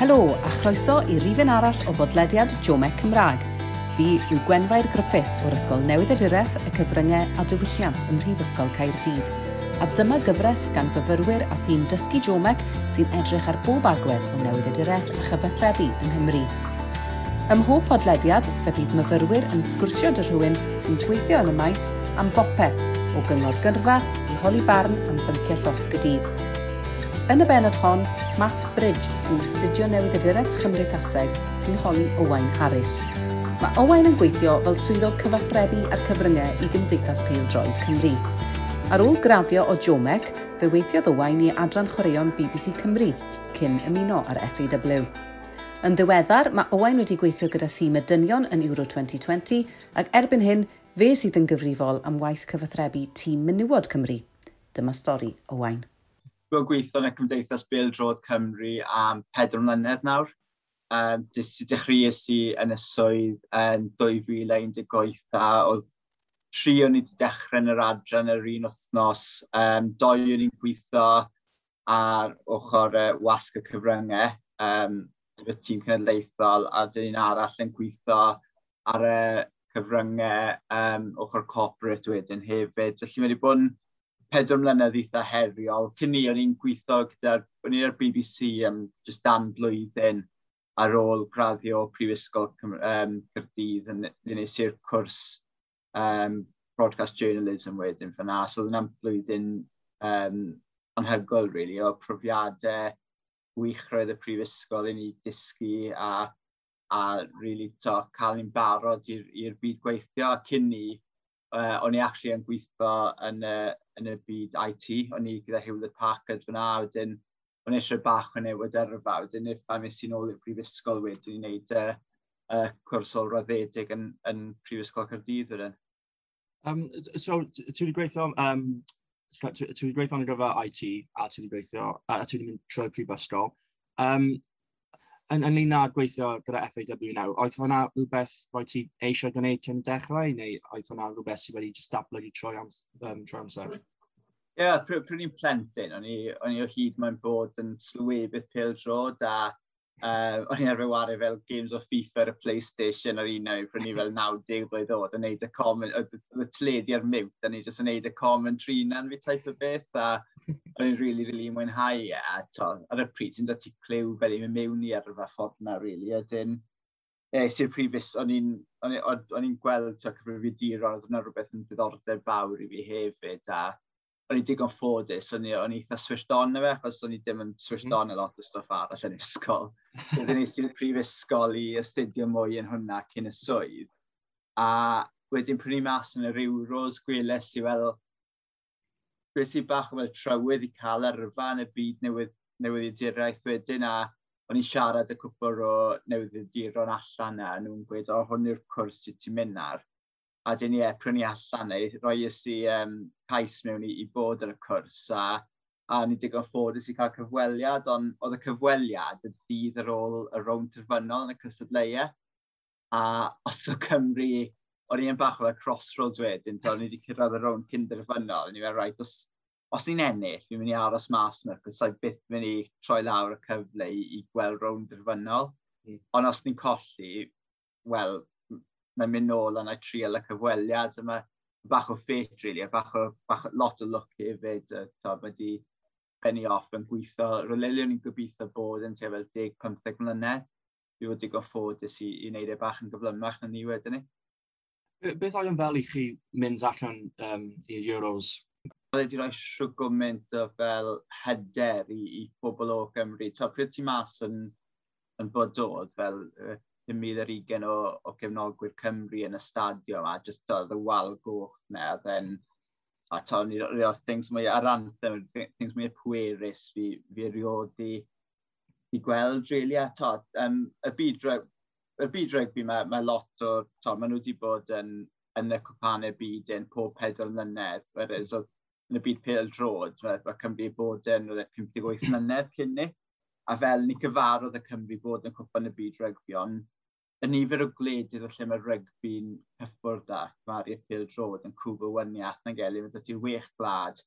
Helo a chroeso i rifin arall o bodlediad Jomec Cymraeg. Fi yw Gwenfair Griffith o'r Ysgol Newydd Edureth y Cyfryngau a Diwylliant ym Mhrifysgol Caerdydd. A dyma gyfres gan fyfyrwyr a thîm dysgu Jomec sy'n edrych ar bob agwedd o newydd edureth a chyfathrebu yng Nghymru. Ym mhob podlediad, fe bydd myfyrwyr yn sgwrsio dy rhywun sy'n gweithio yn y maes am bopeth, o gyngor gyrfa i holi barn am bynciau llos gydydd. Yn y benod hon, Matt Bridge sy'n astudio newydd ydyredd chymdeithaseg sy'n holi Owain Harris. Mae Owain yn gweithio fel swyddog cyfathrebu ar cyfryngau i Gymdeithas droed Cymru. Ar ôl graddio o Jomec, fe weithiodd Owain i Adran Chwaraeon BBC Cymru, cyn ymuno ar FAW. Yn ddiweddar, mae Owain wedi gweithio gyda thîm y dynion yn Euro 2020 ac erbyn hyn, fe sydd yn gyfrifol am waith cyfathrebu tîm Menywod Cymru. Dyma stori Owain. Dwi'n gweithio yn y Cymdeithas Bil Drod Cymru am 4 mlynedd nawr. Um, dechreuais i yn y swydd yn 2018 a oedd tri o'n i wedi dechrau yn yr adran yr un wythnos. Um, doi o'n i'n gweithio ar ochr uh, wasg y cyfryngau um, y tîm cenedlaethol a dyn ni'n arall yn gweithio ar y cyfryngau um, ochr corporate wedyn hefyd. Felly mae wedi bod yn pedwar mlynedd eitha heriol. Cyn ni, o'n i'n gweithio gyda'r, o'n i'n BBC um, just dan blwyddyn ar ôl graddio Prifysgol um, Cyrdydd yn, yn i'r cwrs um, broadcast journalism wedyn fyna. So oedd yna'n blwyddyn um, anhygol, really, o profiadau gwichroedd y prifysgol i ni dysgu a, a really to, cael ni'n barod i'r byd gweithio. Cyn ni, uh, o'n i actually yn gweithio yn, uh, yn y byd IT, o'n i gyda Hewlett Packard fyna, wedyn o'n eisiau bach yn newid yrfa, wedyn if am ys i'n ôl i'r prifysgol wedyn i wneud uh, uh, cwrs o raddedig yn, yn prifysgol Cyrdydd wedyn. Um, so, ti wedi gweithio, um, ti wedi gweithio yn gyfer IT a ti wedi gweithio, a ti wedi mynd trwy'r prifysgol. Um, yn ynglyn â gweithio gyda FAW nawr, oedd hwnna rhywbeth roi ti eisiau gwneud cyn dechrau, neu oedd hwnna rhywbeth sydd wedi just dablygu trwy am, um, tro amser? Ie, yeah, pryd pr ni'n plentyn, o'n i, o'n i o hyd mae'n bod yn slwy beth pêl dro, a Uh, o'n i'n arfer wario fel games o FIFA ar y Playstation ar un o'i prynu fel 90 blwydd oed yn neud y comment, y tledi ar mute, a ni jyst yn neud y commentary na'n fi type o beth, a o'n i'n really, really mwynhau, a to, ar y pryd ti'n dati clyw fel i'n mewn i ar y ffordd na, really, a dyn, e, sy'r prifus, o'n i'n gweld to, cyfrifiaduron, oedd yna rhywbeth yn diddordeb fawr i fi hefyd, a o'n i digon ffodus, o'n i, on i eitha switched on na achos o'n i ddim yn switched mhm. on a lot o stuff arall yn ysgol. Oedden ni sy'n prifysgol i astudio mwy yn hwnna cyn y swydd. A wedyn pryn ni mas yn yr Euros, gweles i fel, gweles i bach o fel trywydd i cael yrfa yn y byd newydd, newydd i diraeth wedyn, a o'n i'n siarad y cwpl o newydd i diro'n allan na, nhw'n gweud, o, hwn yw'r cwrs sydd ti'n mynd ar a dyn ni e, prynu allan neu roi ys i um, cais mewn i, i bod ar y cwrs a, a ni digon ffodus i cael cyfweliad, ond oedd y cyfweliad y dydd ar ôl y rown terfynol yn y cysadleuau. A os o Cymru, o'n i'n bach o'r crossroads wedyn, ta ni wedi cyrraedd y rown cynderfynol, o'n i'n meddwl, right, os, os ni'n ennill, fi'n mynd i aros mas yma, cos sa'i byth mynd i troi lawr y cyfle i, i gweld rown terfynol, Mm. Ond os ni'n colli, wel, mae'n mynd nôl a na trial y cyfweliad, a mae bach o ffit, really, a bach o, bach, lot o look hefyd. Mae wedi penny off yn gweithio, rolelio ni'n gobeithio bod yn tua fel 10-15 mlynedd. Fi wedi digon ffodus i, i wneud e bach yn gyflymach na ni wedyn ni. Beth oedd yn fel i chi mynd allan um, i'r Euros? Oedd wedi rhoi siwgw mynd o fel hyder i, i pobl o Gymru. Ta, pryd ti mas yn, yn bod dod fel uh, 5,020 o, o gefnogwyr Cymru yn y stadio yma, just oedd y wal goch na, then, a to, ni o'r things mwy ar anthem, things mwy pwerus fi, fi erioed i, i gweld, really, a to, um, y byd y byd rygbi mae, mae lot o, to, maen nhw wedi bod yn, yn y cwpanau byd yn pob pedal mlynedd, whereas oedd yn y byd pêl drod, mae, mae Cymru bod yn, 58 e mlynedd cyn ni, a fel ni cyfarodd y Cymru bod yn cwpan y byd rygbi, ond y nifer o gwledydd o lle mae rygbi'n hyffwrdd â mae'r Appeal Road yn cwb o wyniaeth na'n gelu, mae dyti wech gwlad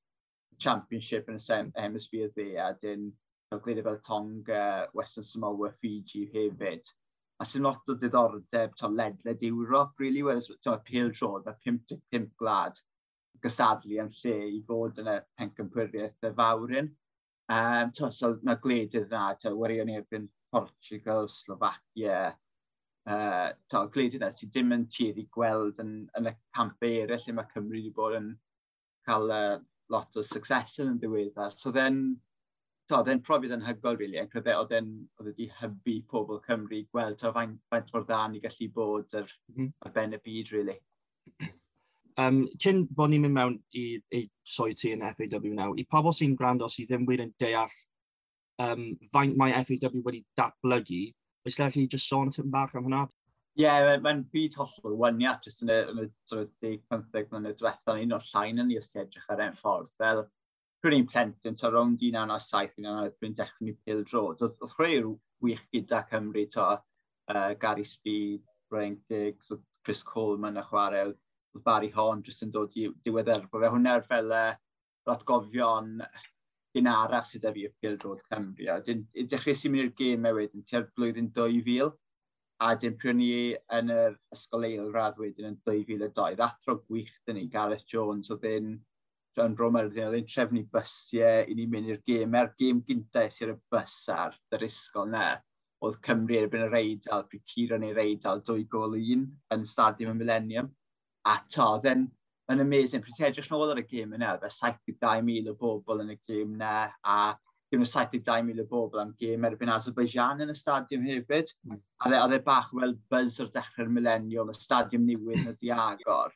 championship yn y hemisfyr dde a dyn gwledydd fel Tonga, Western Samoa, Fiji hefyd. A sy'n lot o diddordeb to ledled Ewrop, really, whereas to Appeal Road, mae 55 glad gysadlu yn lle i fod yn y pencampwriaeth y fawrin. Um, to, so, mae gwledydd na, to, warion erbyn Portugal, Slovakia, uh, to, gwledydd e sydd ddim yn tueddu gweld yn, yn y camp eraill lle mae Cymru wedi bod yn cael uh, lot o success yn ddiweddar. So then, to, then profiad yn hygol, really, yn credu oedd e'n wedi hybu pobl Cymru gweld to faint, faint mor dda ni gallu bod ar, mm -hmm. ar ben y byd, really. Um, cyn bod ni'n mynd mewn i, i soi ti yn FAW naw, i pobl sy'n gwrando sydd ddim wedi'n deall um, faint mae FAW wedi datblygu oes gallu ni just sôn tipyn bach am hwnna? Ie, yeah, mae'n byd hollol wyniad jyst yn y, yn y, y 15 mlynedd diwethaf, un o'r llain yn ni os edrych ar ein ffordd. Fel, pryd i'n plentyn, to rownd 1907, 1909, dechrau ni pil drod. Oedd rhai wych gyda Cymru, to uh, Gary Speed, Brian Diggs, Chris Coleman a chwarae, oedd Barry Hon jyst yn dod i diwedd. Fe hwnna'r fel uh, ratgofion un arall sydd â fi y Field Road Cymru. A dyn, dechrau sy'n mynd i'r gêm gemau wedyn, tua'r blwyddyn 2000, a dyn pryn ni yn yr ysgol eil gradd wedyn yn 2002. Athro gwych dyn ni, Gareth Jones, oedd yn John Romer, oedd yn trefnu bysiau i ni mynd i'r gêm. Mae'r gêm gyntaf sy'n y bus ar yr ysgol na, oedd Cymru erbyn yr Eidal, pryd Ciro neu'r Eidal, dwy gol un yn Stadium y Millennium. A to, oedd yn amazing. Pryd ti'n edrych nôl ar y gêm yna, fe 72,000 o bobl yn y gêm yna, a dim y 72,000 o bobl am gêm erbyn Azerbaijan yn y stadiwm hefyd. Mm. A dde, a dde bach weld buzz o'r dechrau'r millennium, y stadiwm newydd yn y diagor.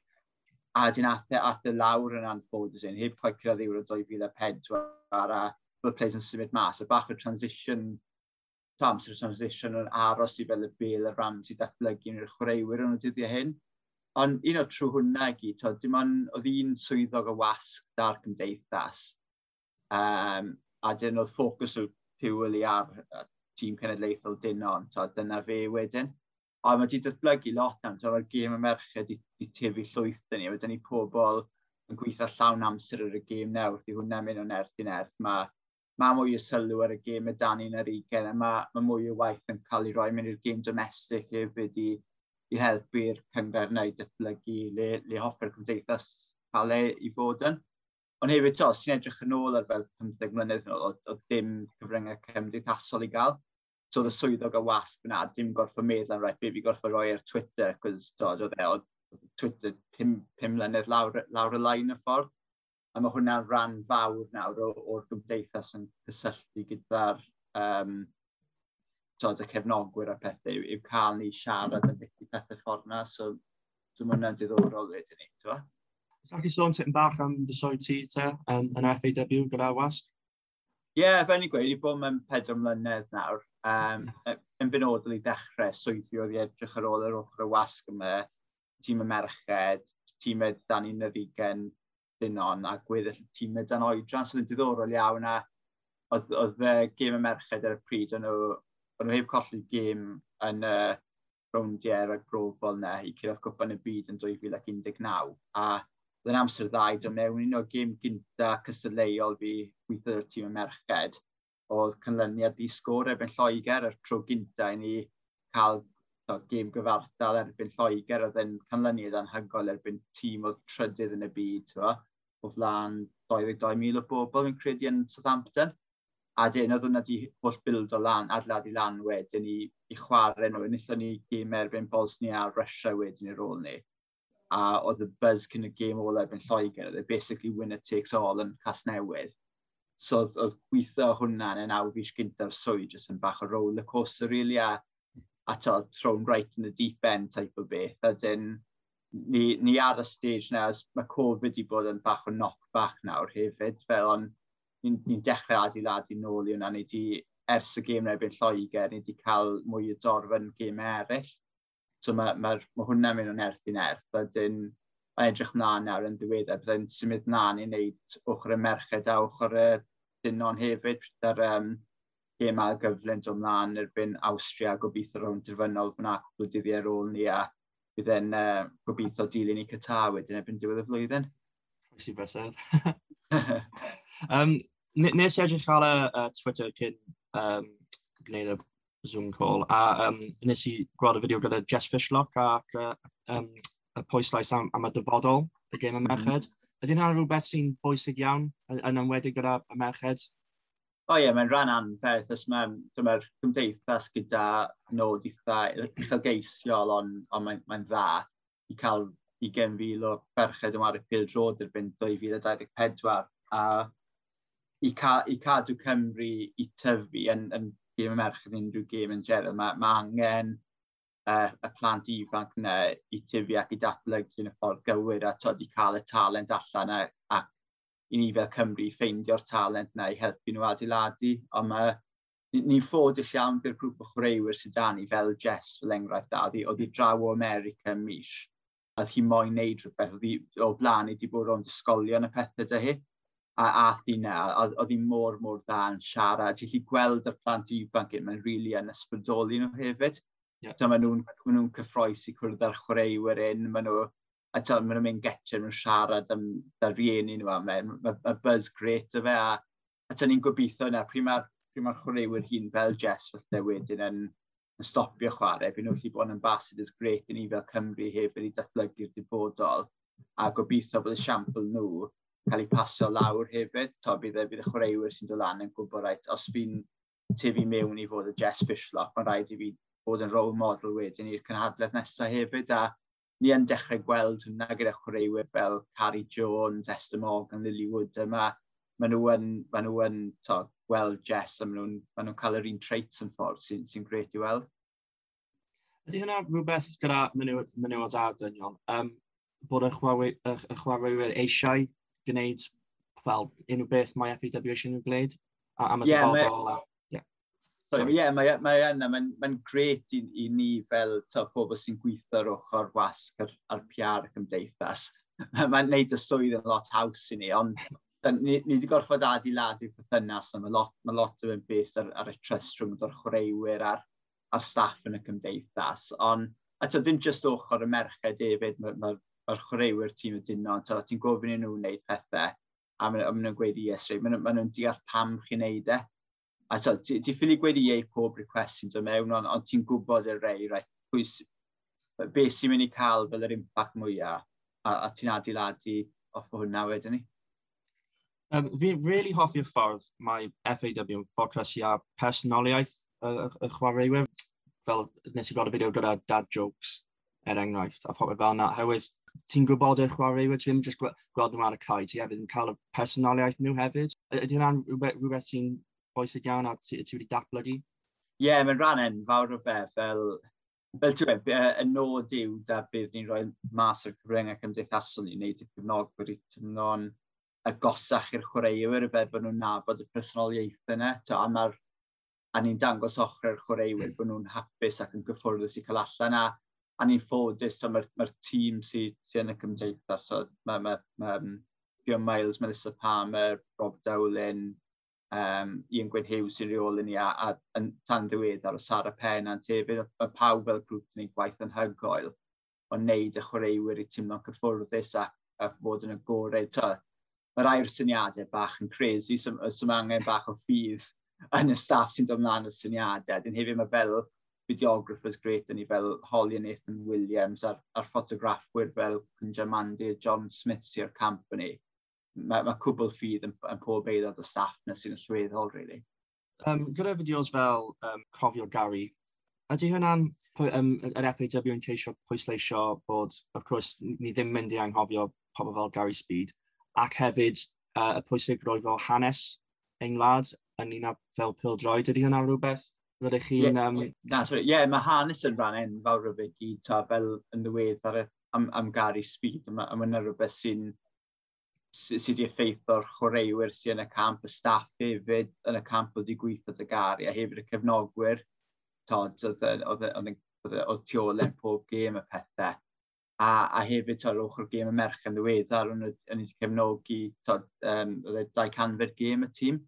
A dyn e, ath e lawr yn anffodus un, heb coed cyrraedd yw'r 2004 a fel players yn symud mas. A bach o transition, Tom's transition yn aros i fel y bel y ram sy'n datblygu yn yr chwaraewyr yn y dyddiau hyn. Ond un o'r trwy hwnna i gyd, dim ond oedd un swyddog y wasg da'r cymdeithas. Um, a dyn oedd ffocws o purely ar, tîm cenedlaethol dynon, to, dyna fe wedyn. A mae wedi datblygu lot am, to, mae'r gêm y merched wedi i tefu llwyth dyn ni, a wedyn ni pobl yn gweithio llawn amser ar y gêm nawr, di hwnna'n mynd o'n erth i'n erth. Mae ma mwy o sylw ar y gêm y dan i'n yr ugen, a mae ma mwy o waith yn cael ei roi mewn i'r gêm domestig hefyd i, i helpu'r cyngor neu datblygu le, le hoffi'r cymdeithas cael ei i fod yn. Ond hefyd, to, sy'n edrych yn ôl ar fel 15 mlynedd yn ôl, oedd dim cyfryngau cymdeithasol i gael. So, oedd y swyddog y wasg yna, dim gorffa meddwl am rhaid, be fi gorffa roi ar Twitter, cos to, oedd e, oedd Twitter 5, mlynedd lawr, lawr y lain y ffordd. A mae hwnna'n rhan fawr nawr o'r gymdeithas yn cysylltu gyda'r um, tod, y cefnogwyr a pethau, yw, yw cael ni siarad yn i bethau ffordd na, so dwi'n mynd yn diddorol wedyn ni, ti'n fa? Gallech chi sôn tipyn bach am dy soi ti te yn, yn FAW gyda wasg? Ie, yeah, fe ni gweud, i bod mewn pedwar mlynedd nawr, um, yn benodol i dechrau swyddi oedd i edrych ar ôl yr ochr y wasg yma, tîm y merched, tîm y dan i'n yr ugen dynon a gweddill tîm y dan oedran, so yn diddorol iawn a oedd, oedd gêm y merched ar y pryd, o'n nhw, nhw heb colli gêm yn uh, rowndiau rhagrofol na i cyrraedd gwpan y byd yn 2019. A yn amser ddau, do mewn un o gym gynta cystadleuol fi gweithio ar tîm y merched, oedd canlyniad i sgôr erbyn Lloegr yr tro gynta i ni cael so, gêm gyfartal erbyn Lloegr oedd yn canlyniad anhygol erbyn tîm oedd trydydd yn y byd, o flan 22,000 o bobl yn credu yn Southampton. A dyn, oedd hwnna di holl bild o lan, adlad i lan wedyn i, i chwarae nhw. Nillon ni gym erbyn Bosnia a Russia wedyn i'r ôl ni. A oedd y buzz cyn y gêm ôl erbyn Lloegr, oedd e basically winner takes all yn cas newydd. So oedd, oedd gweithio hwnna yn awr naw fis gyntaf swydd, jyst yn bach o roller coaster really, a, a to, thrown right in the deep end type o beth. A dyn, ni, ni ar y stage na, mae Covid wedi bod yn bach o knock bach nawr hefyd, fel ond ni'n ni dechrau adeiladu nôl i hwnna, neu di ers y gêm erbyn Lloegr, ni wedi cael mwy o dorfyn gêm eraill. So mae, mae, mae hwnna'n mynd o'n erth i'n erth. Wedyn, mae'n edrych mlaen nawr yn ddiweddar, byddai'n symud mlaen i wneud ochr y merched a ochr y dynon hefyd, gyda'r um, gêm ail gyflent o mlaen erbyn Austria, gobeithio rhwng dyrfynol fyna cwbl dyddi ar ôl ni a byddai'n uh, gobeithio dilyn i Qatar wedyn erbyn diwedd y flwyddyn. Pwysig bysedd. Um, nes i edrych ar y uh, Twitter cyn um, gwneud y Zoom call, a um, nes i gweld y fideo gyda Jess Fishlock ac uh, um, y pwyslais am, am y dyfodol, y gêm mm-hmm. y merched. Mm. -hmm. Ydy'n hynny rhywbeth sy'n bwysig iawn yn ymwedig gyda y merched? O oh, ie, yeah, mae'n rhan anferth os mae'r ma cymdeithas gyda nod eitha uchelgeisiol ond on mae'n mae dda i cael 20,000 o ferched yn wario pil drod erbyn 2024 a i, ca, i cadw Cymru i tyfu yn, yn gêm y merch yn unrhyw gêm yn general, mae, mae angen uh, y plant ifanc yna i tyfu ac i datblygu yn y ffordd gywir a tod i cael y talent allan a, ac i ni fel Cymru ffeindio'r talent yna i helpu nhw adeiladu. Ond mae ni'n ni ffodus iawn gyda'r grŵp o chwaraewyr sydd dan ni fel Jess fel enghraifft a oedd hi draw o America mis a oedd hi moyn neud rhywbeth, oedd hi o blaen i wedi bod o'n disgolion y pethau dy hi a ath i na, oedd hi mor, mor dda yn siarad. Ti'n lli gweld y plant ifanc yn, mae'n rili really yn ysbrydoli nhw hefyd. Yeah. So, maen nhw'n ma nhw cyffroes i cwrdd â'r chwaraewyr un, maen nhw, a ta, maen nhw'n mynd getio, nhw'n siarad am da rieni nhw, a mae ma, ma buzz great o fe, a, a ta ni'n gobeithio yna, pryd mae'r ma chwaraewyr hun fel Jess felly wedyn yn, yn stopio chwarae, bydd nhw'n lli bod yn ambassadors great i ni fel Cymru hefyd i datblygu'r dibodol, a gobeithio bod y siampl nhw cael ei pasio lawr hefyd. To, bydd, e, bydd y chwaraewyr sy'n dod lan yn gwybod, rhaid, os fi'n tyfu mewn i fod y Jess Fishlock, mae'n rhaid i fi bod yn role model wedyn i'r cynhadledd nesaf hefyd, a ni yn dechrau gweld hwnna gyda chwaraewyr fel Carrie Jones, Esther Morgan, Lily Wood yma. Maen nhw yn, ma nhw yn to, gweld Jess, a maen nhw'n ma nhw cael yr un traits yn ffordd sy'n sy, sy gret i weld. Ydy hynna rhywbeth gyda menywod a dynion, um, bod y chwaraewyr eisiau gwneud fel unrhyw beth mae FAW eisiau nhw'n gwneud am y yeah, dyfodol ola. Ie, yeah, mae e, e yna, mae'n mae, gret i, i ni fel to, pobl sy'n gweithio ar ochr wasg ar, ar PR y cymdeithas. mae'n neud y swydd yn lot haws i ni, ond ni, ni wedi gorfod adeiladu perthynas, a mae lot, mae lot o fe'n beth ar, ar, y trust rhwng o'r chwaraewyr a'r, ar staff yn y cymdeithas. Ond, a to, dim jyst ochr y merched hefyd, mae'r ma, ma o'r chwaraewyr tîm y dyno, ti'n gofyn i nhw wneud pethau, a maen nhw'n ma gweud i yes, maen nhw'n deall pam chi'n neud e. A so, ti'n ti ffili gweud i ei pob request sy'n dod mewn, ond on ti'n gwybod y rei, rai, pwys, beth sy'n mynd i cael fel yr impact mwyaf, a, a ti'n adeiladu off o hwnna wedyn ni. Um, fi'n really hoffi'r ffordd mae FAW yn ffocresu ar personoliaeth y, y, y chwaraewyr. Fel nes i gweld y fideo gyda dad jokes, er enghraifft, a popeth fel yna. Herwydd, ti'n gwybod yr chwaraewyr, ti'n just gweld nhw ar y cae, ti hefyd yn cael y personoliaeth nhw hefyd. Ydy hwnna'n rhywbeth, rhywbeth sy'n bwysig iawn a ti, ti wedi datblygu? Ie, yeah, mae'n rhan enfawr o fe, fel, fel ti'n web, y nod yw da bydd ni'n rhoi mas o'r cyfryngau cymdeithasol ni, neu dim cyfnogwyr i tynno'n agosach i'r chwaraewyr, y fe bod nhw'n nabod y personoliaeth yna, a mae'r a ni'n dangos ochrau'r chwaraewyr hmm. bod nhw'n hapus ac yn gyffwrddus i cael allan a a ni'n ffodus, so mae'r ma tîm sydd sy yn y cymdeithas, so mae, ma, ma, um, Miles, Melissa Palmer, Rob Dowlin, um, Ian Gwyn Hughes sy'n reol i ni, a, a, a tan ddiweddar o Sara Pennant hefyd, mae pawb fel grŵp ni'n gwaith yn hygoel o wneud y chwaraewyr i tîmlo'n cyffwrddus a, a bod yn agored. Mae rai o'r syniadau bach yn crazy, so, so mae angen bach o ffydd yn y staff sy'n dod ymlaen o'r syniadau. Dyn hefyd mae fel videographers great yn ni fel Holly a Nathan Williams a'r, ar ffotograffwyr fel Cynja Mandy a John Smith sy'r camp yn ni. Mae, ma cwbl ffydd yn, yn pob aelod o staff na sy'n llweddol, really. Um, gyda fideos fel um, Cofio Gary, ydy hwnna'n um, yr FAW yn ceisio pwysleisio bod, of course, ni ddim mynd i anghofio pobl fel Gary Speed, ac hefyd uh, y pwysig roedd o hanes ein wlad yn un fel pildroed, ydy hwnna rhywbeth Fyddech chi'n... Yeah, um... Na, sorry. Ie, yeah, mae hanes yn rhan enfawr o fe gyd, ta, fel yn ddiwedd ar y, am, am Gary Speed, Mae mae'n ma rhywbeth sy'n sydd sy wedi effeithio'r chwaraewyr sydd yn y camp, y staff hefyd yn y camp oedd wedi gweithio dy gari, a hefyd y cefnogwyr, tod, oedd tu olen e'r pob gêm y pethau. A, a hefyd, tod, ochr gêm y merch yn ddiweddar, o'n wedi cefnogi, tod, um, oedd e 200 gêm y tîm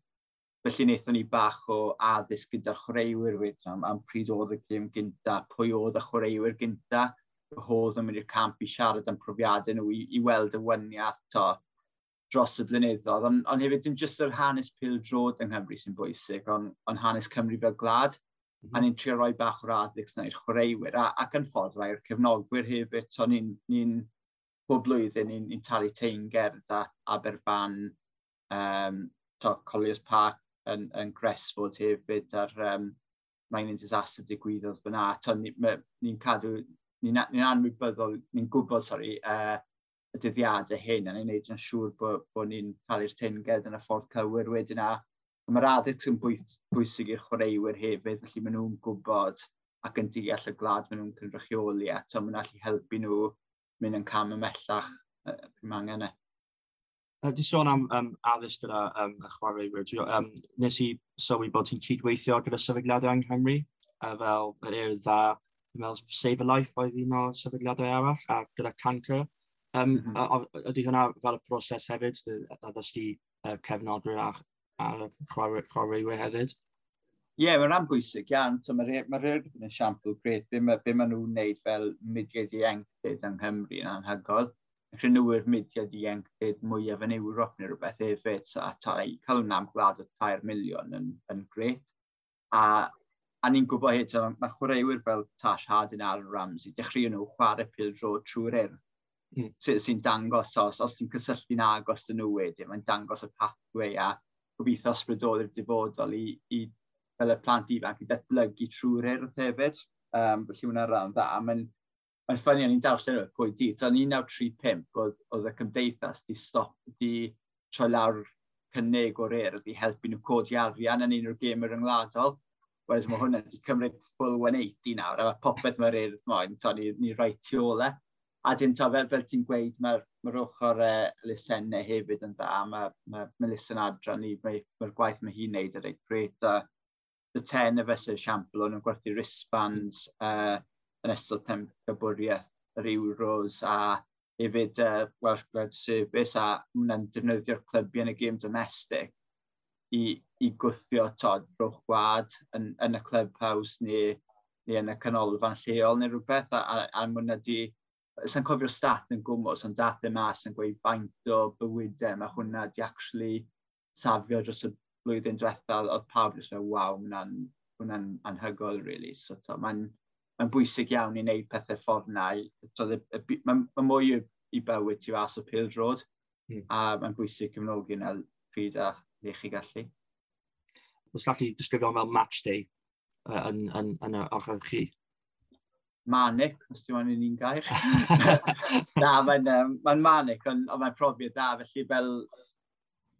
Felly wnaethon ni bach o addysg gyda'r chwaraewyr wedyn am, am pryd oedd y gêm gynta, pwy oedd y chwaraewyr gynta, hodd yn mynd i'r camp i siarad am profiadau nhw i, i weld y wyniaeth to dros y blynyddoedd, ond on hefyd dim jyst yr hanes pil drod yng Nghymru sy'n bwysig, ond on hanes Cymru fel glad, mm -hmm. a ni'n trio roi bach o'r addicts na i'r chwaraewyr, a, ac yn ffordd rai'r cefnogwyr hefyd, so ni'n ni bob blwyddyn ni'n ni talu teingerd a Aberfan, um, to, Colliers Park, yn, yn gresfod hefyd ar um, mae'n disaster digwyddodd fyna. Ni'n ni cadw, ni'n ni anwybyddol, ni'n gwybod, sori, uh, y dyddiadau hyn, a ni'n neud yn siŵr bod, bod ni'n talu'r tinged yn y ffordd cywir wedyn a mae'r addysg yn bwysig i'r chwaraewyr hefyd, felly maen nhw'n gwybod ac yn deall y glad maen nhw'n cynrychioli a to maen nhw'n allu helpu nhw mynd yn cam ymellach uh, pwy mae angen e uh, di sôn am um, addysg gyda um, y chwaraewyr, um, nes i sylwi bod ti'n cydweithio gyda sefydliadau yng Nghymru, uh, fel yr er dda, dwi'n meddwl Save a Life oedd un o sefydliadau arall, a gyda cancer. Um, mm -hmm. Ydy hwnna fel y broses hefyd, a ddys ti uh, cefnodwyr a, a chwaraewyr hefyd? Ie, yeah, mae'n rhan bwysig iawn. So, Mae'r ma rhywbeth yn esiampl gret. Be, ma, be maen nhw'n wneud fel mudiad ieuenctid yng Nghymru yn anhygoel rhenwyr mudiad ieuenctid mwyaf yn Ewrop neu rhywbeth hefyd. So, a tai, cael hwnna am glad o 3 miliwn yn, yn gret. A, a ni'n gwybod hyd, so, mae chwaraewyr fel Tash Hardin a Aaron Ramsey, dechrau nhw chwarae pil dro trwy'r erdd. Mm. Sy'n dangos os, os ti'n cysylltu'n agos yn nhw wedyn, mae'n dangos y pathway a gobeithio ysbrydol i'r dyfodol i, i fel y plant ifanc i datblygu trwy'r erdd hefyd. Um, felly hwnna'n rhan dda. Mae'n mae'n ffynnu o'n i'n darllen o'r pwy di. Yn 1935 oedd, oedd y cymdeithas di, stop, di troi lawr cynnig o'r er wedi helpu nhw codi arian yn un o'r gamer yngwladol. Wedyn mae hwnna wedi cymryd full 180 nawr, a mae popeth mae'r er moyn, to ni, ni rhoi tu ola. E. A dyn to, fel, fel ti'n gweud, mae'r mae, ochr e, lusennau hefyd yn dda, mae, mae, mae lisen adran ni, mae'r mae gwaith mae hi'n neud ar eich bryd. A, the ten y us siampl, o'n gwerthu wristbands, mm. uh, yn ystod pemp y yr Euros a hefyd uh, Welsh Blood Service a hwnna'n defnyddio'r clybiau yn y gêm domestic i, i gwthio tod rwch gwad yn, yn y clubhouse neu, neu yn y canolfan lleol neu rhywbeth a, a, a hwnna di sa'n cofio stat yn gwmwys, ond dath e mas yn gweud faint o bywydau mae hwnna di actually safio dros y blwyddyn diwethaf, oedd pawb jyst fel, waw, hwnna'n hwnna anhygol, really. So, mae'n mae'n bwysig iawn i wneud pethau ffordd na. So, mae'n ma mwy i bywyd ti fas o pil drod, mm. a mae'n bwysig cefnogi yna pryd a le chi gallu. Os gallu disgrifio fel match day uh, yn, yn, yn, yn ochr chi? Manic, os ti'n mynd i'n gair. na, mae'n um, ma manic, ond on mae'n profiad da, felly fel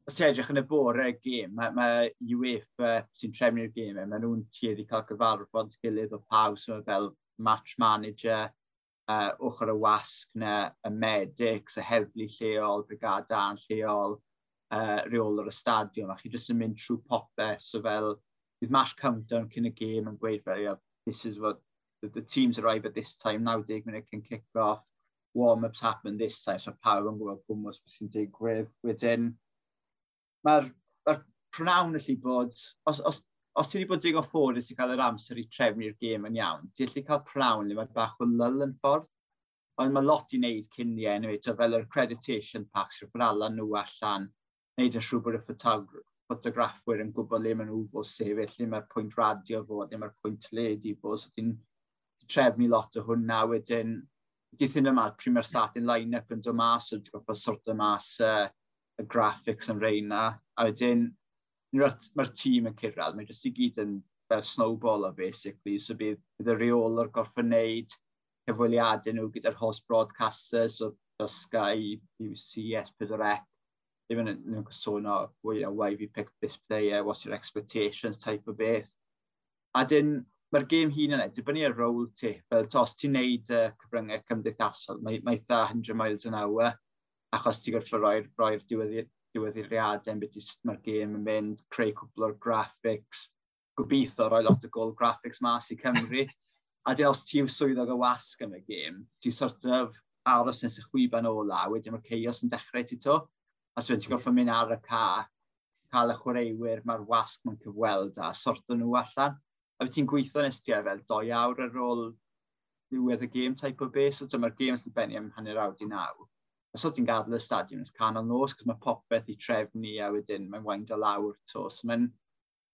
os ti edrych yn y bore y gêm, mae, mae UEFA sy'n trefnu'r gêm, e, mae nhw'n tueddu cael gyfarfod gilydd o pawb so fel match manager, uh, ochr y wasg na, y medics, y heddlu lleol, brigadau'n lleol, uh, reol o'r stadiwm, a chi jyst yn mynd trwy popeth, so fel, bydd match countdown cyn y gêm yn gweud fel, yeah, this is what, the, the teams arrive at this time, 90 minute can kick-off, warm-ups happen this time, so pawb yn gwybod gwmwys beth sy'n digwydd. Wedyn, mae'r ma pronawn allu bod, os, os, os ti wedi bod digon ffodus i cael yr amser i trefnu'r gêm yn iawn, ti allu cael pronawn le mae bach o lyl yn ffordd, ond mae lot i wneud cyn i enw eto fel yr accreditation packs rwy'n ala nhw allan, wneud yn siŵr bod y ffotograffwyr yn gwybod le maen nhw fod sefyll, le mae'r pwynt radio fod, le mae'r pwynt led i fod, so ti'n trefnu lot o hwnna wedyn, dithyn yma, pryd mae'r starting line-up yn dod mas, so ti'n goffod sort o mas uh, y graphics yn reina, a wedyn, mae'r tîm yn cyrraedd, mae jyst i gyd yn fel snowball o basically, so bydd, bydd y reol o'r gorff yn neud cyfweliadau nhw gyda'r host broadcasters, so the Sky, BBC, S4C, ddim yn nhw'n sôn o, well, you know, why have you picked this player, what's your expectations? type o beth. A dyn, mae'r gêm hun yna, dibynnu ar rôl ti, fel tos ti'n neud uh, cyfryngau cymdeithasol, mae, mae eitha 100 miles an hour, achos ti'n gorfod roi'r roi diweddiriadau, beth i sut mae'r gêm yn mynd, creu cwbl o'r graphics, gobeithio roi lot o gol graphics mas i Cymru. A di os ti'n swyddog o wasg am y gêm, ti'n sort of aros nes y chwiban ola, wedyn mae'r ceos yn dechrau ti to. A swy'n ti'n gorfod mynd ar y ca, cael y chwaraewyr mae'r wasg mae'n cyfweld a sorto nhw allan. A beth ti'n gweithio nes ti fel doi awr ar ôl diwedd y gêm type o beth, so mae'r gêm yn benni am hanner awr di naw os oedd ti'n gadael y stadion yn canol nos, cos mae popeth i trefnu a wedyn mae'n waindio lawr to. So mae'n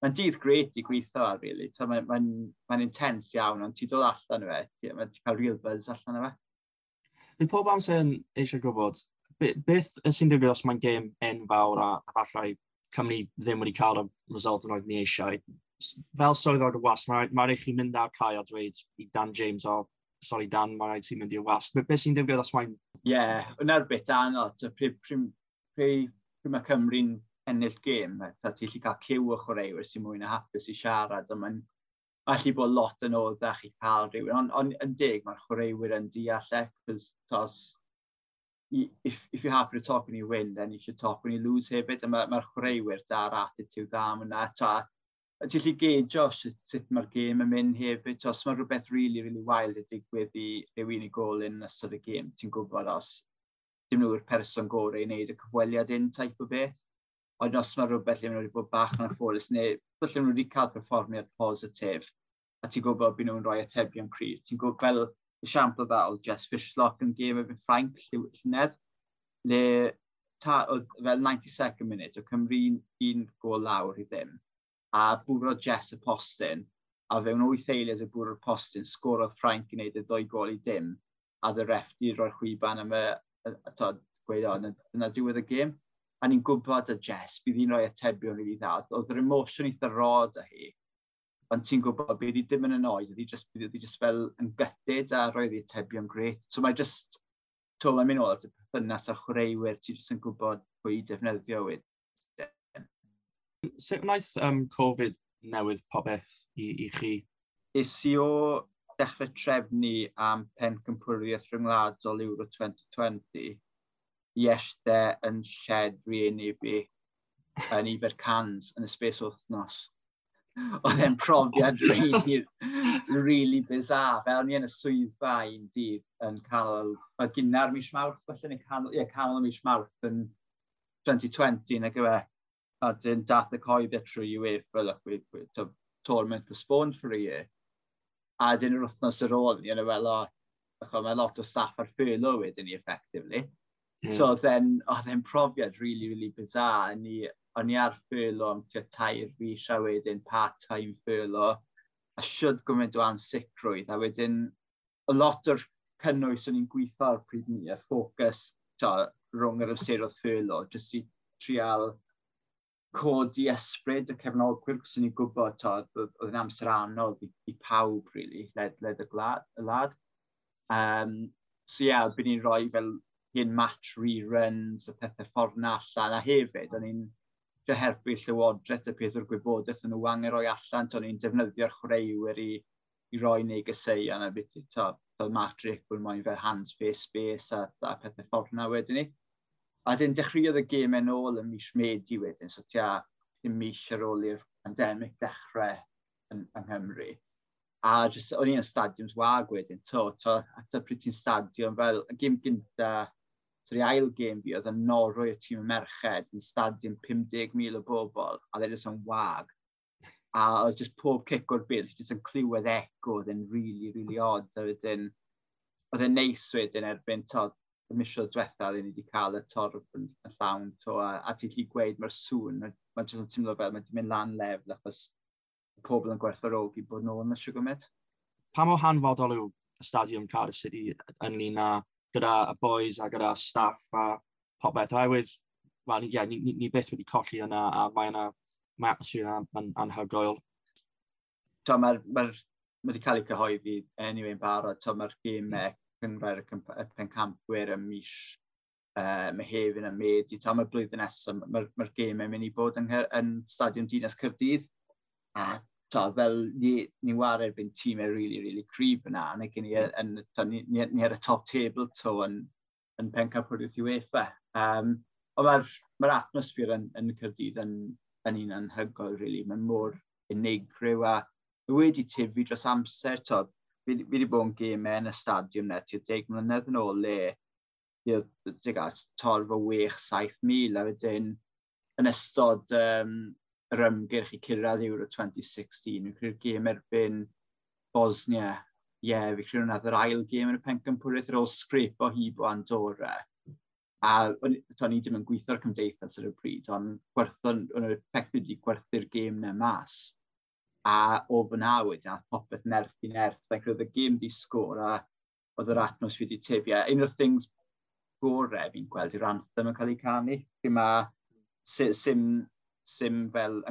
ma dydd gret i gweithio ar, really. So, mae'n ma, n, ma, n, iawn, ond ti'n dod allan o fe, ti'n cael real buzz allan o fe. Mae pob amser yn eisiau gwybod, beth sy'n digwydd os mae'n gêm enfawr a, a falle Cymru ddim wedi cael y result yn oedd ni eisiau. Fel swyddog y was, mae'n ma rhaid chi mynd ar cael a dweud i Dan James o, sorry Dan, mae rhaid ti'n mynd i'r wasg. Beth be sy'n digwydd os mae'n... Ie, yeah, yna'r bit anodd. Pryd mae Cymru'n ennill gêm, e, ta ti'n lli cael cyw o chwaraewyr sy'n mwy na hapus i siarad, ond mae'n allu bod lot yn oddach i cael rhywun. Ond on, yn dig, mae'r chwaraewyr yn deall e, cos tos, if, if you're happy to talk when you win, then you should talk when you lose hefyd. Mae'r ma, chwaraewyr da'r attitude da, yna. Ta, a ti'n lli geidio sut, sut mae'r gêm yn mynd hefyd. Os mae rhywbeth really, really wild yn digwydd i rhywun i gol yn ystod y gêm, ti'n gwybod os dim nhw'r person gorau i wneud y cyfweliad un type o beth. Ond os mae rhywbeth lle maen nhw wedi bod bach yn affolus, neu falle nhw wedi cael perfformiad positif, a ti'n gwybod bod nhw'n rhoi atebion cryf. Ti'n gwybod fel esiampl fel Jess Fishlock yn gêm efo Frank Llynedd, le ta, oedd fel 92nd minute, o Cymru un, un gol lawr i ddim a bwrodd Jess y postyn, a fewn wyth eiliad y bwrodd postyn, sgorodd Frank i wneud y ddwy gol i dim, a dy ref di roi'r chwiban am y, y, y tod, gweud o, yna diwedd y gêm. A ni'n gwybod y Jess, bydd hi'n rhoi atebion rili dda. Oedd yr emosiwn eitha rod â hi, ond ti'n gwybod bydd hi ddim yn yn oed, ydy just, ydy just fel yn gytid a roedd hi atebion gret. So mae just, to, mae'n mynd ôl at y perthynas a chwaraewyr, ti'n just yn gwybod pwy i defnyddio wyd. Sut wnaeth um, Covid newydd popeth i, i chi? Is i o dechrau trefnu am pen cympwriaeth rhyngwladol Euro 2020 i eistedd yn shed rieni fi yn ifer cans yn y spes wythnos. Oedd e'n profiad really, really bizarre. Fel ni yn y swyddfa un dydd yn canol, mae gynnar mis mawrth, felly ni canol, ie, canol mis mawrth yn 2020 nag yw e a dyn dath y coed e trwy UEFA, look, we, we, the tournament postponed for a year. A dyn yr wythnos ar ôl, you know, well, oh, mae lot o staff ar furlough wedyn ni, effectively. Mm. So then, oedd oh, e'n profiad really, really bizarre. Ni, o'n i ar furlough am tua tair fi a wedyn part-time furlough. A siwr gwmwyd o ansicrwydd. A wedyn, a lot o'r cynnwys o'n i'n gweithio ar pryd ni, a ffocws rhwng yr amseroedd furlough, jyst i trial codi ysbryd y cefnogwyr, cos ni'n gwybod oedd yn amser anodd i, i pawb, really, led, led y, glad, y lad. Um, so ie, yeah, byd ni'n rhoi fel hyn match reruns, y pethau ffordd na allan, a hefyd, o'n i'n helpu llywodraeth y peth o'r gwybodaeth yn nhw angen roi allan, o'n i'n defnyddio'r chwaraewyr i, i roi neu negesau yna beth, to, fel matric, bod moyn fel hands face space a, a pethau ffordd na wedyn ni. A dyn dechreuodd y gêm yn ôl ym mis Medi wedyn, so tia dim mis ar ôl i'r pandemig dechrau yn, yng Nghymru. A just, o'n i'n stadiums wag wedyn, to, to, at y pryd ti'n stadiwm, fel y gym gynta, Dwi'n ail gêm fi, oedd yn norwy y tîm y merched yn stadion 50,000 o bobl, a ddod e yn wag. A oedd just pob cic o'r byd, jyst yn clywed eco, oedd yn really, really odd. A wedyn, oedd yn neis wedyn erbyn, to, y misoedd diwetha, ni wedi cael y torf yn y llawn. To, a, a ti'n lli gweud mae'r sŵn, mae'n ma jyst yn teimlo fel mae'n mynd lan lefel achos y pobl yn gwerthfawrogi bod nhw yn y siwgymyd. Pa mor hanfodol yw y Stadiwm Cardiff City ynglyn â gyda y boys a gyda staff a popeth? Oherwydd, well, ni, yeah, ni, ni, ni beth wedi colli yna a mae yna mae atmosffer yn anhygoel. Mae'r ma, ma wedi cael ei cyhoeddi anyway yn barod, so mae'r gymau hmm. e cynrair y pencampwyr ym mis uh, Mehefin a Medi. Tam y blwyddyn nesaf, mae'r ma gêm yn mynd i bod yng, yn Stadion Dinas Cyrdydd. A to, fel ni, ni war erbyn tîm e tîmau really, really cryf yna. Neu ni, yn, to, ni, ni, ni ar y top table to yn, yn pencampwyr wrth UEFA. Um, ond mae'r ma atmosffer yn, yn Cyrdydd yn, yn un anhygoel, really. Mae'n mor unigryw a wedi tyfu dros amser. To, fi fi wedi bod yn gemau yn y stadiwm na, ti'n deg mlynedd yn ôl le, ti'n gael torf o 6-7,000 a wedyn yn ystod um, yr ymgyrch i cyrraedd Euro 2016. Fi'n credu'r gêm erbyn Bosnia. Ie, yeah, fi credu hwnna yr ail gêm yn y pencampwriaeth ar ôl sgrip o hib o Andorra. A to'n ni ddim yn gweithio'r cymdeithas ar y pryd, ond gwerthon, o'n y peth wedi gwerthu'r gêm na mas a o fy ofnawyd, a popeth nerth i nerth, ac roedd y gym di sgôr a oedd yr atmos wedi tyfu. Un o'r things gorau fi'n gweld yw'r anthem yn cael ei canu. Mae sim, sim fel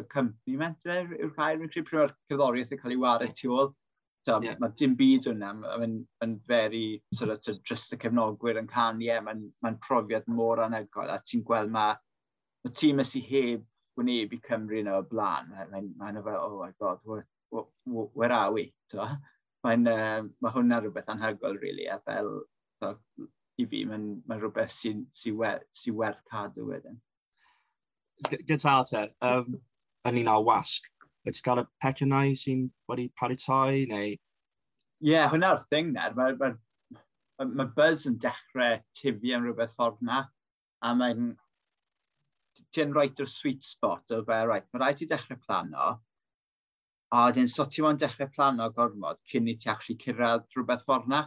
accompaniment yw'r cair yn credu pryd cerddoriaeth yn cael ei wario tu ôl. So, yeah. Mae dim byd hwnna, mae'n ma very, sort of, just y cefnogwyr yn canu, yeah, mae'n ma profiad mor anhygoel, a ti'n gweld mae ma tîm ys i heb gwneud i Cymru yna o blaen, mae'n ma fel, oh my god, where, where are we? So, mae'n, uh, mae hwnna rhywbeth anhygoel, really, a fel, so, i fi, mae'n mae rhywbeth sy'n sy, sy, wer, sy werth cadw wedyn. Gyda te, um, yn un o'r wasg, wedi cael y pecynau sy'n wedi paratoi, neu... Ie, yeah, hwnna'r thing na. Mae ma, ma, ma buzz yn dechrau tifio am rhywbeth ffordd na, a mae'n ti'n rhaid yr sweet spot o fe, uh, right, mae rhaid i dechrau plano, a dyn so ti mo'n dechrau plano gormod cyn i ti actually cyrraedd rhywbeth ffordd na.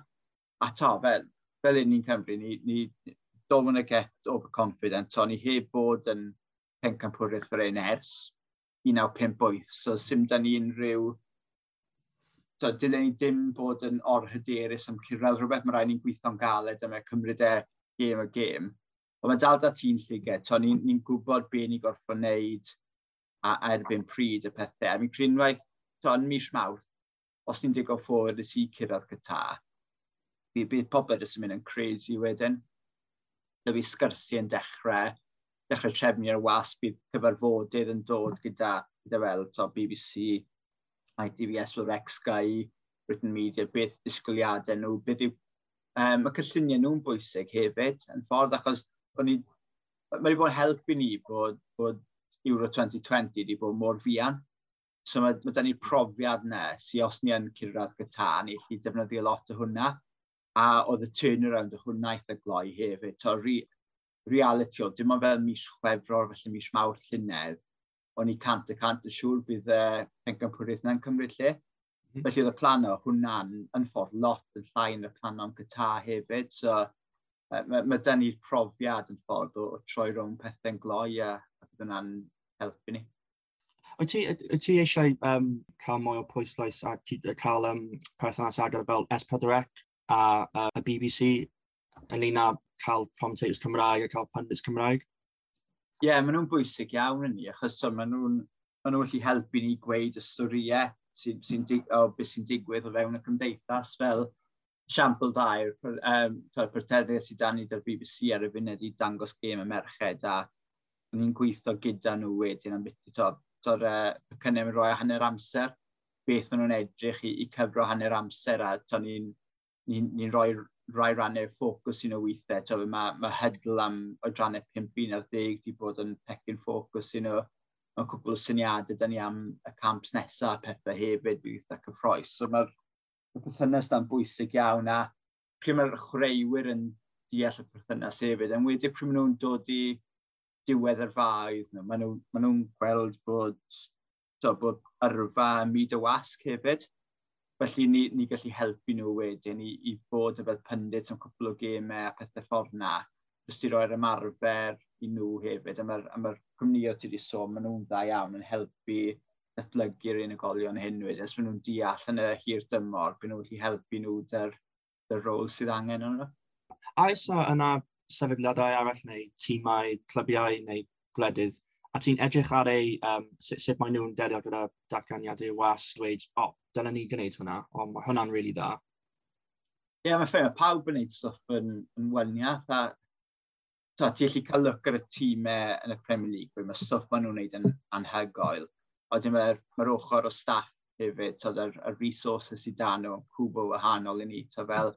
A to, fel, fel un ni'n Cymru, ni, ni don't want to get overconfident, so ni heb bod yn pencampwriaeth fyr ein ers 1958, so sim da ni unrhyw so, dylen ni dim bod yn orhyderus am cyrraedd rhywbeth, mae rhaid ni'n gweithio'n galed am y cymryd e game o game. Ond mae dal da tîm lligau. to ni'n ni, gwybod be ni gorfod wneud a, a erbyn pryd y pethau. A mi'n creu unwaith, so, yn mis mawrth, os ni'n digo ffwrdd i si cyrraedd gyda, bydd by pobl jyst yn mynd yn crazy wedyn. Da fi sgyrsi yn dechrau, dechrau trefnu ar was, bydd cyfarfodydd yn dod gyda, gyda fel to BBC, ITVS, fel Rex Sky, Britain Media, beth disgwyliadau nhw, beth yw... Um, y cylluniau nhw'n bwysig hefyd, yn ffordd achos o'n mae wedi bod yn helpu ni bod, bod Euro 2020 wedi bod mor fian. So mae, mae da ni'r profiad na, si os ni yn cyrraedd gyda, ni allu defnyddio lot o hwnna. A oedd y turnaround o hwnna eitha gloi hefyd. So, re, reality o, dim ond fel mis chwefror, felly mis mawr llynedd, o'n i cant y cant yn siŵr bydd e, y uh, pencam pwyrdd yna'n cymryd lle. Mm. Felly oedd y plan o hwnna'n yn ffordd lot yn llai yn y plan o'n gyta hefyd. So, mae, mae dyn ni'r profiad yn ffordd o, o troi rhwng pethau'n gloi a, a bydd yna'n helpu ni. Wyt ti, wyt ti eisiau um, cael mwy o pwyslais a cael um, perthynas agor fel S4C a, a, a BBC ynglyn â cael commentators Cymraeg a cael pundits Cymraeg? Ie, yeah, maen nhw'n bwysig iawn yn ni, achos so, maen nhw'n maen nhw gallu helpu ni gweud y storiau sy'n sy, sy o beth sy'n digwydd o fewn y cymdeithas fel siampl dda yw'r um, porterddiau sydd dan ni dy'r BBC ar y funud i dangos gêm y merched a ni'n gweithio gyda nhw wedyn am beth to, to'r uh, cynnau yn rhoi hanner amser, beth maen nhw'n edrych i, i cyfro hanner amser a to ni'n ni, n, ni n rhoi rai rannau'r ffocws sy'n o weithiau. To, mae, mae hydl am oedrannau 5 ar 10 di bod yn pecyn ffocws sy'n o Mae cwbl o syniadau da ni am y camps nesaf a pethau hefyd bydd weithiau cyffroes. So mae'r y perthynas na'n bwysig iawn a pryd mae'r chreuwyr yn deall y perthynas hefyd, yn wedi pryd maen nhw'n dod i diwedd yr faidd nhw, maen nhw'n nhw gweld bod, so, bod yrfa myd y wasg hefyd. Felly ni, ni gallu helpu nhw wedyn i, i bod y fel pundit am cwpl o gemau a pethau ffordd na, jyst i roi'r ymarfer i nhw hefyd. Am yr, am yr cwmnio ti wedi sôn, maen nhw'n dda iawn yn helpu datblygu'r unigolion hyn wedyn, os maen nhw'n deall yn y hir dymor, byd nhw'n gallu helpu nhw dy'r, dy'r rôl sydd angen yn nhw. A isa yna sefydliadau arall neu tîmau, clybiau neu gwledydd, a ti'n edrych ar ei, um, sut, sut maen nhw'n delio gyda datganiadau was, dweud, o, oh, dyna ni gwneud hwnna, o, mae hwnna'n rili really dda. Ie, yeah, mae ffair, pawb yn gwneud stwff yn, yn wyniaeth, a so, ti'n gallu cael look ar y tîmau yn y Premier League, mae stwff maen nhw'n gwneud yn anhygoel oedden mae'r ma ochr o staff hefyd, tyd, yr, yr resources sydd dan nhw, cwbl wahanol i ni, tyd, fel,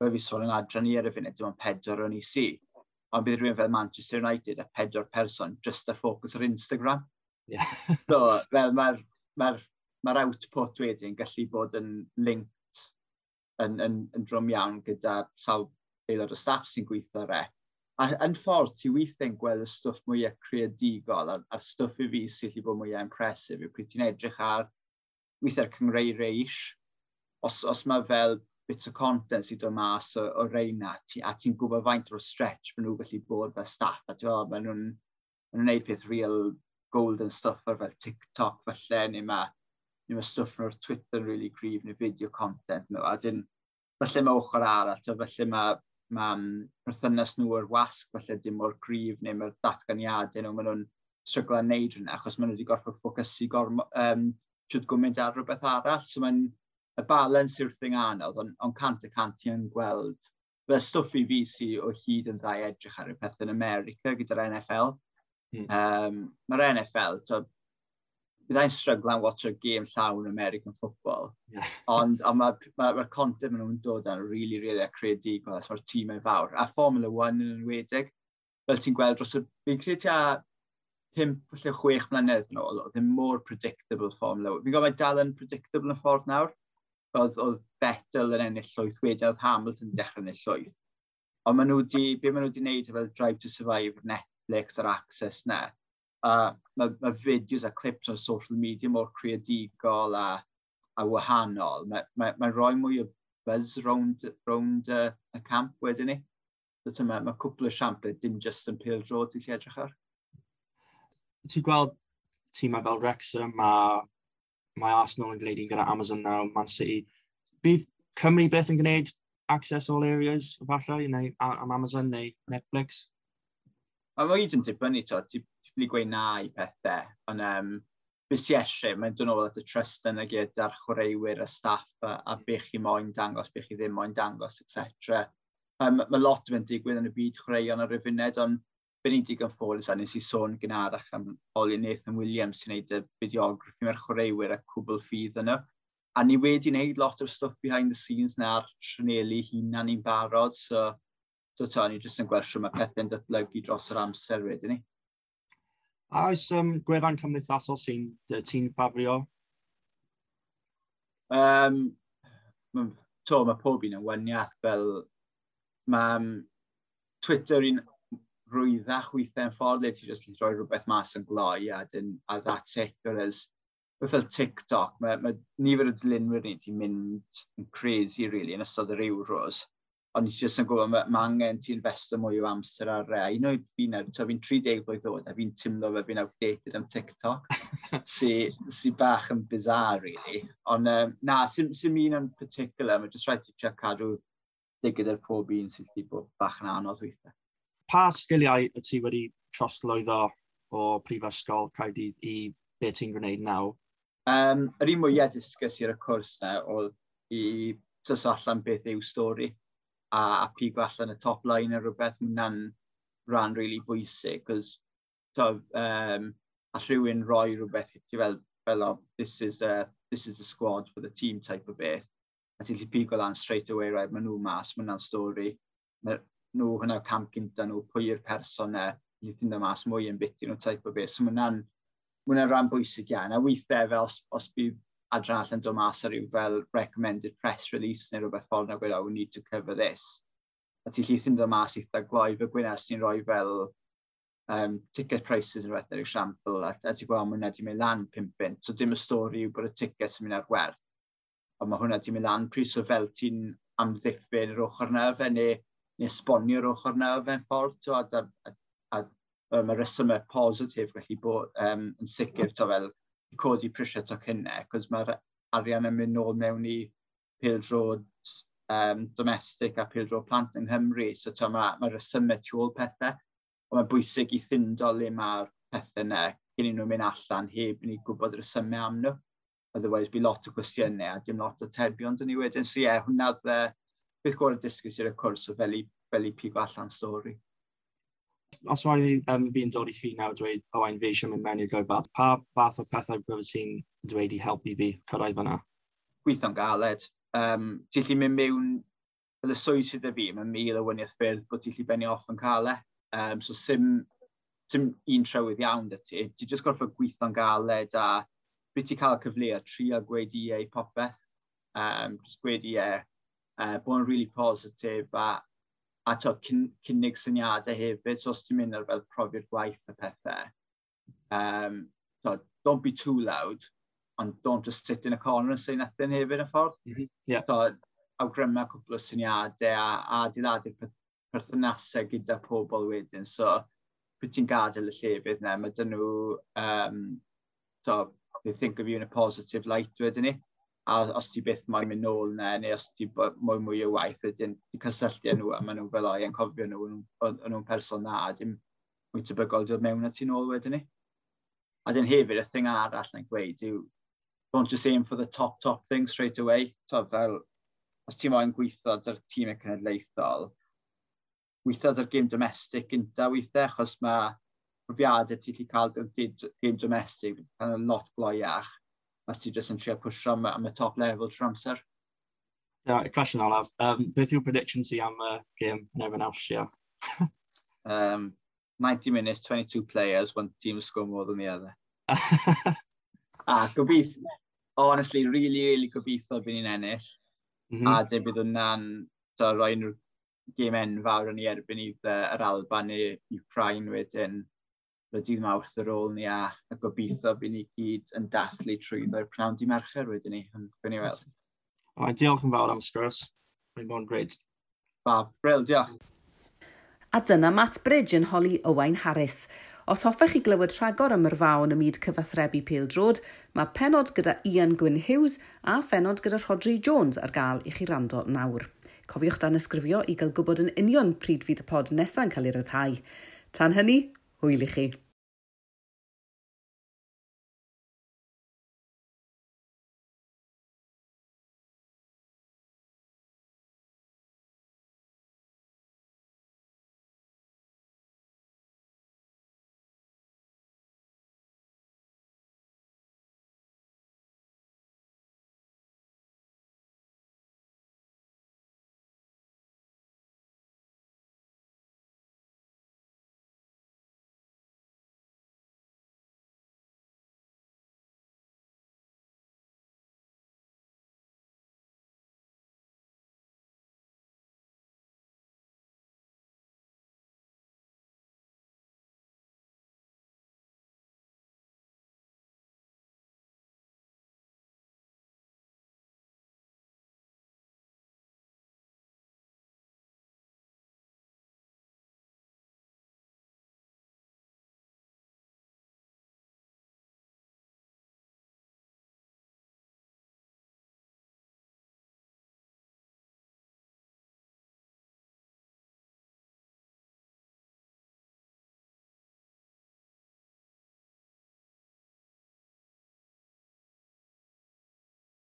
fel fi sôn yn adran ni ar y funud, dim ond pedwar o'n i si. Ond bydd rhywun fel Manchester United a pedwar person just a ffocws ar Instagram. Yeah. so, fel mae'r mae r, mae output wedyn gallu bod yn linked yn, yn, yn drwm iawn gyda sawl aelod o staff sy'n gweithio rec A yn ffordd, ti weithiau'n gweld y stwff mwyaf creadigol a'r, ar stwff i fi sy'n lli bod mwyaf impresif yw pryd ti'n edrych ar weithiau'r cyngreu eich. Os, os mae fel bits o content sydd o mas o, o reina, ti, a ti'n gwybod faint o'r stretch maen nhw'n gallu bod fel staff, a ti'n fel, maen nhw'n nhw gwneud peth real golden stuff ar fel TikTok falle, neu mae, neu mae stwff nhw'r Twitter yn really gryf, neu video content nhw, a dyn, falle mae ochr arall, falle mae mae'n perthynas nhw o'r wasg, felly dim o'r grif neu mae'r datganiadau nhw, maen nhw'n stryglau neud hynny, achos maen nhw wedi gorfod ffocysu gormo, um, trwy'r gwmynt ar rhywbeth arall. So mae'n y balans yw'r thing anodd, ond on cant y cant i'n gweld fel stwff i fi sy o hyd yn ddau edrych ar y peth yn America gyda'r NFL. Mm. Um, Mae'r NFL, to, byddai'n stryglan watch o game llawn American football. Yeah. Ond on mae'r ma, ma content maen nhw'n dod ar really, really a creadigol, tîm yn fawr. A Formula 1 yn enwedig, fel ti'n gweld dros y... Fi'n credu tua 5 lle 6 mlynedd yn ôl, oedd e yn more predictable Formula 1. Fi'n gofio dal yn predictable yn y ffordd nawr. Oedd, oedd Vettel yn ennill llwyth, wedyn oedd Hamilton yn dechrau ennill llwyth. Ond maen nhw wedi... be maen nhw wedi gwneud fel Drive to Survive, Netflix a'r Access na, a mae, mae fideos a clips ar social media mor creadigol a, a wahanol. Mae'n mae, mae rhoi mwy o buzz round, round uh, y camp wedyn ni. So, mae, mae cwpl o siamplau dim just yn pil drod i lle edrych ar. Ti'n gweld tîmau fel Wrexham a mae Arsenal yn gwneud un gyda Amazon nawr, Man City. Bydd Cymru beth yn gwneud access all areas, falle, neu am Amazon neu Netflix? A mae hyd yn dibynnu, ti ffili gweud na i pethau, ond um, bys i eisiau, mae'n dod nôl at y trust yna gyd chwaraewyr, a staff, a, a beth chi moyn dangos, beth chi ddim moyn dangos, etc. Um, mae lot yn digwydd yn y byd chwaraeon ar y funed, ond be ni'n digon ffôlus a nes i sôn gynharach am Olin Nathan Williams sy'n neud y fideograffi mae'r chwaraewyr a cwbl ffydd yna. A ni wedi wneud lot o'r stuff behind the scenes na'r trynelu hunan ni'n barod, so, so to, ni jyst yn gweld sy'n mae pethau'n datblygu dros yr amser wedyn ni. A oes um, gwefan cymdeithasol sy'n ti'n ffafrio? Um, to, mae pob un yn wyniaeth fel... Mae um, Twitter un rwyddach weithiau'n ffordd le ti jyst yn rhoi rhywbeth mas yn gloi a, dyn, a that's it. Whereas, beth fel TikTok, mae, mae nifer o dilynwyr ni ti'n mynd yn crazy, really, yn ystod yr ewyros ond ni jyst yn gwybod mae ma angen ti investo mwy o amser ar rea. Un o'i fi so fi'n 30 blwydd oed, a fi'n tymlo fe fi'n outdated am TikTok, sy'n sy bach yn bizar, really. Ond um, na, sy'n sy un yn particular, mae jyst rhaid ti check cadw digyd ar pob un sy'n lli bod bach yn anodd weithiau. Pa sgiliau y ti wedi troslwyddo o prifysgol Caerdydd i beth ti'n gwneud nawr? Um, yr un mwyaf disgys i'r cwrs na oedd i tysollan beth yw stori a, a pigo allan y top line a rhywbeth, mae'n rhan really bwysig, cos to, um, a rhywun roi rhywbeth ti fel, fel o, this is, a, this is the squad for the team type o beth, a ti'n lli pigo lan straight away, right, maen nhw mas, maen nhw'n stori, maen nhw hwnna camp gynta nhw, pwy yw'r person e, na, ti'n ffeindio mas mwy yn biti nhw type o beth, so maen hwnna'n rhan bwysig iawn, a weithiau fel os, os bydd adran allan dod mas ar ryw fel recommended press release neu rhywbeth ffordd na gweud, oh, we need to cover this. A ti llithyn dod mas eitha gloi fy gwynes ni'n rhoi fel um, ticket prices yn rhywbeth, er example, a, a ti'n gweld hwnna di mynd lan 5. So dim y stori yw bod y ticket yn mynd ar werth. Ond mae hwnna di mynd lan pris o fel ti'n amddiffyn yr ochr na fe, neu, neu sbonio yr ochr na fe'n ffordd. So, a, a, a, a, mae um, resymau positif gallu bod um, yn sicr to fel i codi prisiau to cynne, cos mae'r arian yn mynd nôl mewn i pildrod um, domestig a pildrod plant yng Nghymru. So to mae ma resymau tu ôl pethau, ond mae'n bwysig i ffindo le mae'r pethau yna cyn i nhw'n mynd allan heb i ni gwybod yr resymau am nhw. Otherwise, bu lot o gwestiynau a dim lot o terbion dyn ni wedyn. So ie, yeah, hwnna dde, beth gwrdd dysgu sy'r cwrs o fel i, fel i pigo allan stori os mae um, fi'n dod i chi nawr dweud, o, ein fi eisiau mynd mewn i'r gofad, pa fath o pethau byddet ti'n dweud i helpu fi cyrraedd fyna? Gweithio'n galed. Um, ti'n lli mynd mewn fel y swydd sydd y fi, mae'n mil o wyniaeth ffyrdd bod ti'n lli benni off yn cael e. Um, so sim, sim un trywydd iawn dy ti. Ti'n just gorfod gweithio'n galed a byd ti'n cael cyfle a tri a gweud e i ei popeth. Um, just gweud i e, uh, bod yn really positif a a to, cyn, cynnig syniadau hefyd, so os ti'n mynd ar fel profi'r gwaith y pethau, um, to, don't be too loud, ond don't just sit in a corner and say nothing hefyd yn ffordd. Mm -hmm. yeah. to, awgrymau cwbl o syniadau a, a adeiladu'r perthynasau gyda pobl wedyn. So, pryd ti'n gadael y llefydd na, mae dyn nhw, um, so, they think of you in a positive light wedyn ni a os ti byth moyn mynd nôl na, neu os ti mwy mwy o waith, wedyn cysylltu nhw a maen nhw fel oi yn cofio nhw, yn nhw'n person na, a dim mwy tebygol dod mewn at ti'n ôl wedyn ni. A dyn hefyd, y thing arall na'n gweud yw, don't just aim for the top, top thing straight away. So fel, os ti'n moyn gweithio dy'r tîm y cenedlaethol, weithio dy'r game domestic gynta weithio, achos mae profiadau ti'n cael dy'r game domestic, yn lot gloiach, os ti jyst yn trio pwysio am, am y top level trwy amser. Yeah, right, crash olaf. Um, beth yw'r predictions i am y uh, game yn efo'n aws um, 90 minutes, 22 players, one team score more than the other. ah, gobeithio. Honestly, really, really gobeithio byd ni'n ennill. Mm -hmm. A dy bydd hwnna'n so, rhoi'n game enfawr yn ei erbyn i'r uh, yr Alba neu i wedyn y dydd mawrth ar ôl ni a, a gobeithio bydd ni gyd yn dathlu trwy ddo'r prawn di mercher wedyn ni, yn ni weld. Oh, diolch yn fawr am sgwrs. Mae'n bod yn gred. Ba, brel, diolch. A dyna Matt Bridge yn holi Owain Harris. Os hoffech chi glywed rhagor am yr fawn ym myd cyfathrebu Pêl Drod, mae penod gyda Ian Gwyn Hughes a phenod gyda Rodri Jones ar gael i chi rando nawr. Cofiwch dan ysgrifio i gael gwybod yn union pryd fydd y pod nesaf yn cael ei ryddhau. Tan hynny, hwyl i chi.